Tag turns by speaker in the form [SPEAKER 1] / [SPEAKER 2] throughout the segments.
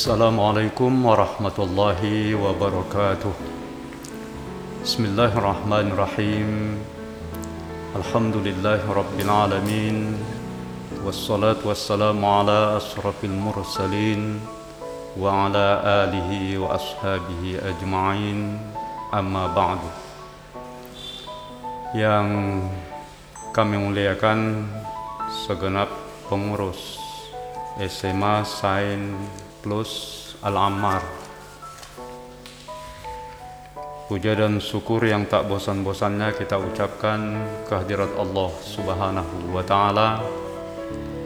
[SPEAKER 1] السلام عليكم ورحمة الله وبركاته بسم الله الرحمن الرحيم الحمد لله رب العالمين والصلاة والسلام على أشرف المرسلين وعلى آله وأصحابه أجمعين أما بعد yang kami muliakan segenap pengurus SMA Sain Plus Al-Ammar Puja dan syukur yang tak bosan-bosannya kita ucapkan kehadirat Allah Subhanahu wa taala.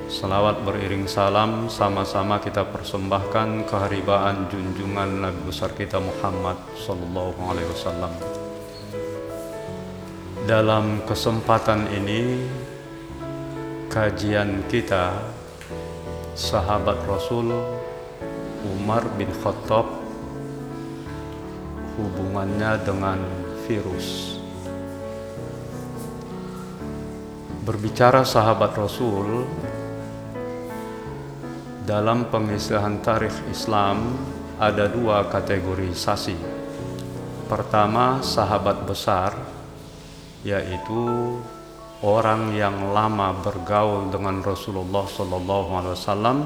[SPEAKER 1] Salawat beriring salam sama-sama kita persembahkan keharibaan junjungan Nabi besar kita Muhammad sallallahu alaihi wasallam. Dalam kesempatan ini kajian kita sahabat Rasul Umar bin Khattab hubungannya dengan virus. Berbicara sahabat Rasul dalam pengisihan tarikh Islam ada dua kategorisasi. Pertama, sahabat besar yaitu orang yang lama bergaul dengan Rasulullah Sallallahu Alaihi Wasallam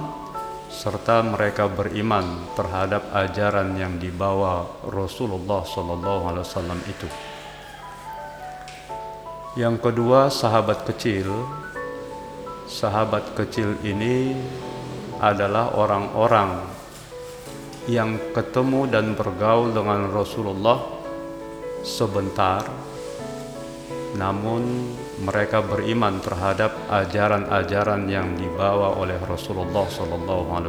[SPEAKER 1] serta mereka beriman terhadap ajaran yang dibawa Rasulullah Wasallam itu. Yang kedua, sahabat kecil. Sahabat kecil ini adalah orang-orang yang ketemu dan bergaul dengan Rasulullah sebentar namun mereka beriman terhadap ajaran-ajaran yang dibawa oleh Rasulullah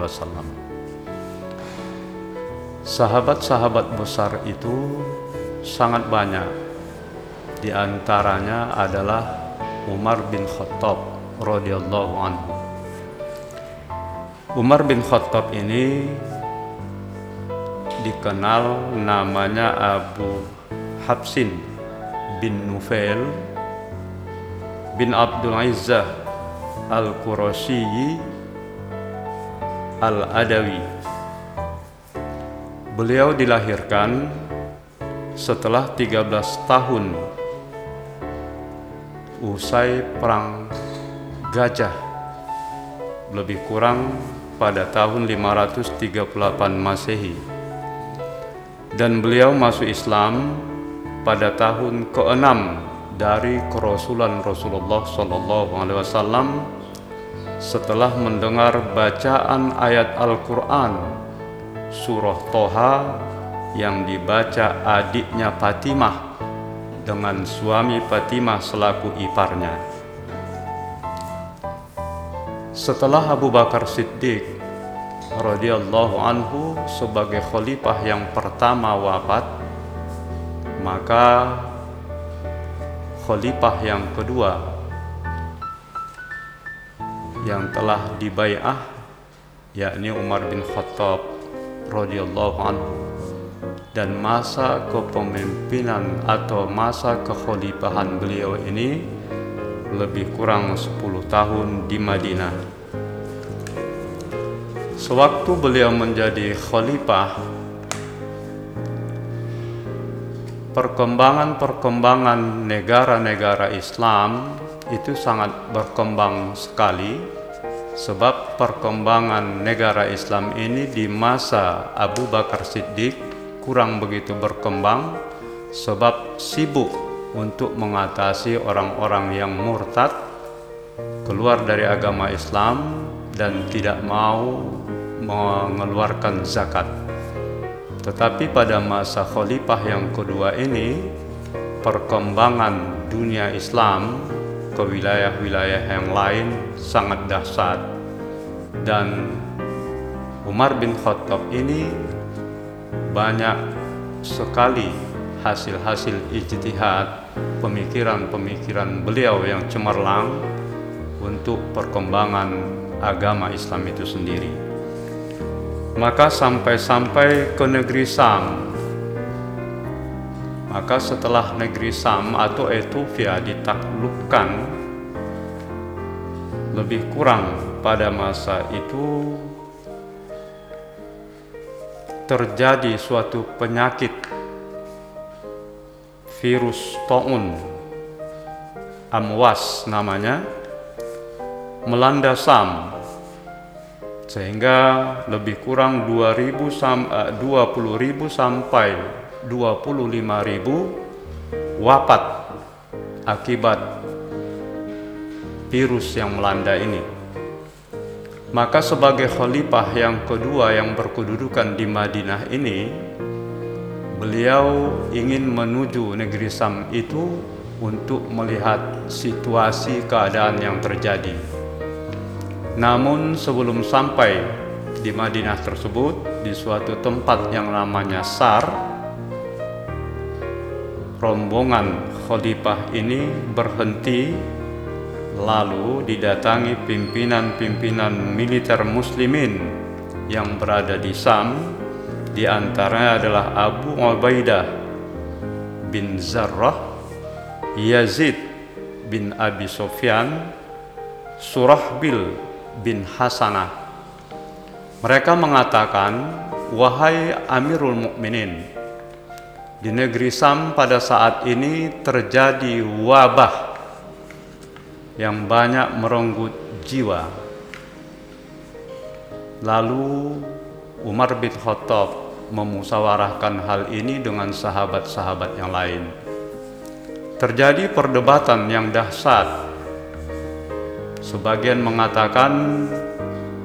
[SPEAKER 1] Wasallam. Sahabat-sahabat besar itu sangat banyak. Di antaranya adalah Umar bin Khattab radhiyallahu anhu. Umar bin Khattab ini dikenal namanya Abu Habsin bin Nufail bin Abdul Izzah Al-Qurasyi Al-Adawi. Beliau dilahirkan setelah 13 tahun usai perang Gajah lebih kurang pada tahun 538 Masehi. Dan beliau masuk Islam pada tahun ke-6 dari kerasulan Rasulullah Sallallahu Alaihi Wasallam setelah mendengar bacaan ayat Al-Quran surah Toha yang dibaca adiknya Fatimah dengan suami Fatimah selaku iparnya. Setelah Abu Bakar Siddiq radhiyallahu anhu sebagai khalifah yang pertama wafat, maka khalifah yang kedua yang telah dibaiah yakni Umar bin Khattab radhiyallahu anhu dan masa kepemimpinan atau masa kekhalifahan beliau ini lebih kurang 10 tahun di Madinah. Sewaktu beliau menjadi khalifah perkembangan-perkembangan negara-negara Islam itu sangat berkembang sekali sebab perkembangan negara Islam ini di masa Abu Bakar Siddiq kurang begitu berkembang sebab sibuk untuk mengatasi orang-orang yang murtad keluar dari agama Islam dan tidak mau mengeluarkan zakat. Tetapi pada masa khalifah yang kedua ini, perkembangan dunia Islam ke wilayah-wilayah yang lain sangat dahsyat. Dan Umar bin Khattab ini banyak sekali hasil-hasil ijtihad pemikiran-pemikiran beliau yang cemerlang untuk perkembangan agama Islam itu sendiri maka sampai-sampai ke negeri Sam. Maka setelah negeri Sam atau Ethiopia ditaklukkan lebih kurang pada masa itu terjadi suatu penyakit virus taun amwas namanya melanda Sam sehingga lebih kurang 2000 sam, uh, 20.000 sampai 25.000 wafat akibat virus yang melanda ini. Maka sebagai khalifah yang kedua yang berkedudukan di Madinah ini, beliau ingin menuju negeri Sam itu untuk melihat situasi keadaan yang terjadi. Namun sebelum sampai di Madinah tersebut di suatu tempat yang namanya Sar rombongan khalifah ini berhenti lalu didatangi pimpinan-pimpinan militer muslimin yang berada di Sam. Di antaranya adalah Abu Ubaidah bin Zarrah Yazid bin Abi Sofyan Surahbil bin Hasanah. Mereka mengatakan, "Wahai Amirul Mukminin, di negeri Sam pada saat ini terjadi wabah yang banyak merenggut jiwa." Lalu Umar bin Khattab memusawarahkan hal ini dengan sahabat-sahabat yang lain. Terjadi perdebatan yang dahsyat Sebagian mengatakan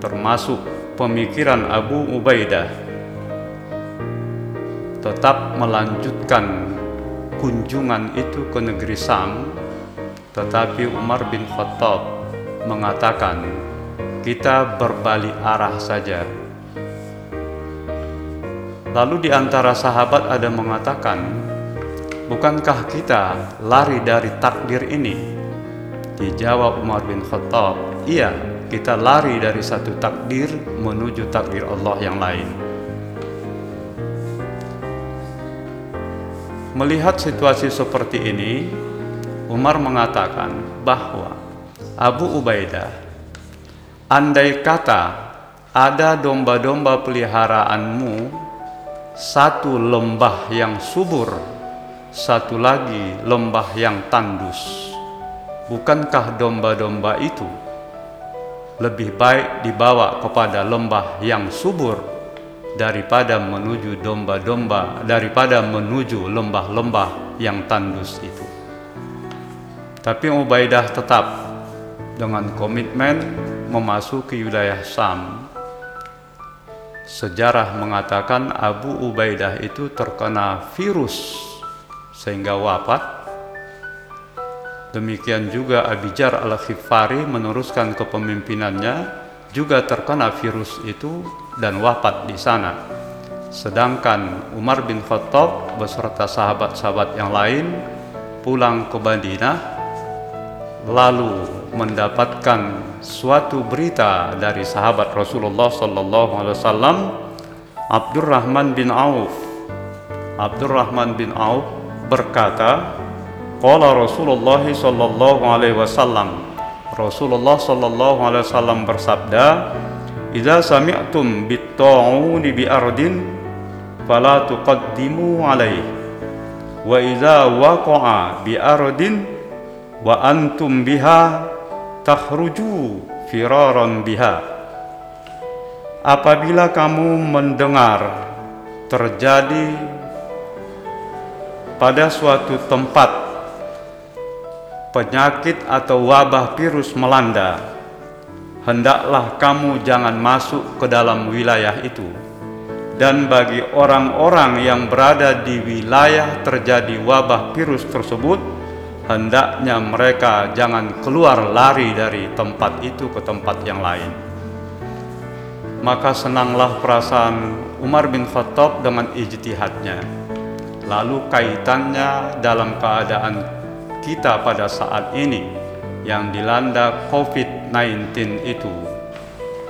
[SPEAKER 1] termasuk pemikiran Abu Ubaidah tetap melanjutkan kunjungan itu ke negeri Sam tetapi Umar bin Khattab mengatakan kita berbalik arah saja. Lalu di antara sahabat ada mengatakan bukankah kita lari dari takdir ini Dijawab Umar bin Khattab, iya kita lari dari satu takdir menuju takdir Allah yang lain. Melihat situasi seperti ini, Umar mengatakan bahwa Abu Ubaidah, andai kata ada domba-domba peliharaanmu, satu lembah yang subur, satu lagi lembah yang tandus bukankah domba-domba itu lebih baik dibawa kepada lembah yang subur daripada menuju domba-domba daripada menuju lembah-lembah yang tandus itu. Tapi Ubaidah tetap dengan komitmen memasuki wilayah Sam. Sejarah mengatakan Abu Ubaidah itu terkena virus sehingga wafat Demikian juga Abijar al-Khifari meneruskan kepemimpinannya juga terkena virus itu dan wafat di sana. Sedangkan Umar bin Khattab beserta sahabat-sahabat yang lain pulang ke Madinah lalu mendapatkan suatu berita dari sahabat Rasulullah sallallahu alaihi wasallam Abdurrahman bin Auf Abdurrahman bin Auf berkata Qala Rasulullah sallallahu alaihi wasallam. Rasulullah sallallahu alaihi wasallam bersabda Idza sami'tum bit-ta'uni bi ardin fala tuqaddimu alaihi wa idza waqa'a bi ardin wa antum biha takhruju firaran biha. Apabila kamu mendengar terjadi pada suatu tempat penyakit atau wabah virus melanda, hendaklah kamu jangan masuk ke dalam wilayah itu. Dan bagi orang-orang yang berada di wilayah terjadi wabah virus tersebut, hendaknya mereka jangan keluar lari dari tempat itu ke tempat yang lain. Maka senanglah perasaan Umar bin Khattab dengan ijtihadnya. Lalu kaitannya dalam keadaan kita pada saat ini yang dilanda COVID-19 itu,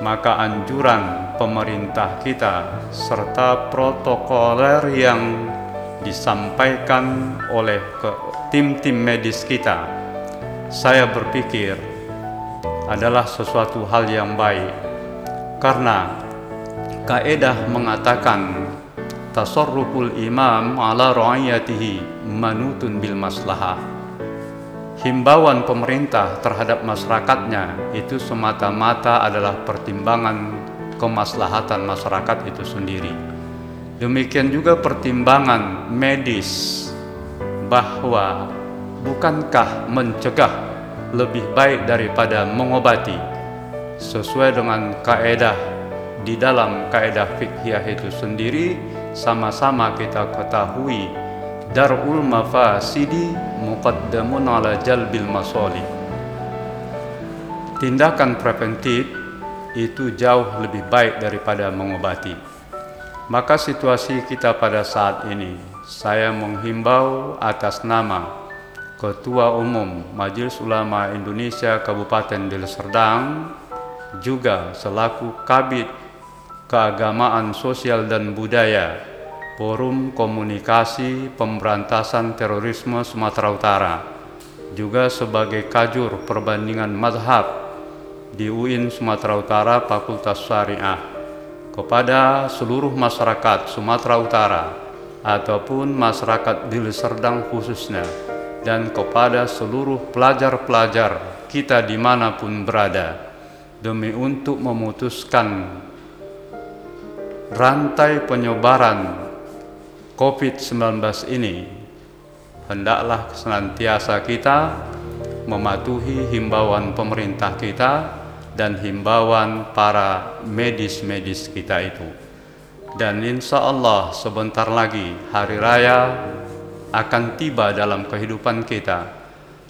[SPEAKER 1] maka anjuran pemerintah kita serta protokoler yang disampaikan oleh tim-tim medis kita, saya berpikir adalah sesuatu hal yang baik. Karena kaedah mengatakan tasarruful imam ala ra'iyatihi manutun bil maslahah himbauan pemerintah terhadap masyarakatnya itu semata-mata adalah pertimbangan kemaslahatan masyarakat itu sendiri. Demikian juga pertimbangan medis bahwa bukankah mencegah lebih baik daripada mengobati sesuai dengan kaedah di dalam kaedah fikhiyah itu sendiri sama-sama kita ketahui darul mafasidi muqaddamun ala jalbil masoli. Tindakan preventif itu jauh lebih baik daripada mengobati. Maka situasi kita pada saat ini saya menghimbau atas nama Ketua Umum Majelis Ulama Indonesia Kabupaten Deli Serdang juga selaku Kabit keagamaan sosial dan budaya Forum Komunikasi Pemberantasan Terorisme Sumatera Utara juga sebagai kajur perbandingan mazhab di UIN Sumatera Utara Fakultas Syariah kepada seluruh masyarakat Sumatera Utara ataupun masyarakat di Serdang khususnya dan kepada seluruh pelajar-pelajar kita di mana pun berada demi untuk memutuskan rantai penyebaran COVID-19 ini hendaklah senantiasa kita mematuhi himbauan pemerintah kita dan himbauan para medis-medis kita itu. Dan insya Allah sebentar lagi hari raya akan tiba dalam kehidupan kita.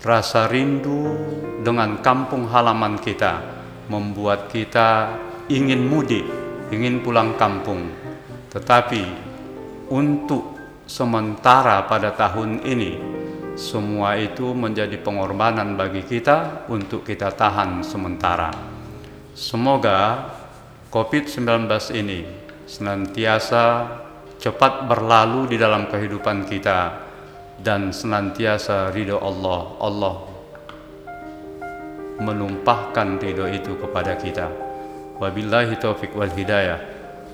[SPEAKER 1] Rasa rindu dengan kampung halaman kita membuat kita ingin mudik ingin pulang kampung. Tetapi untuk sementara pada tahun ini semua itu menjadi pengorbanan bagi kita untuk kita tahan sementara. Semoga COVID-19 ini senantiasa cepat berlalu di dalam kehidupan kita dan senantiasa ridho Allah. Allah menumpahkan ridho itu kepada kita. Wabillahi taufiq wal hidayah.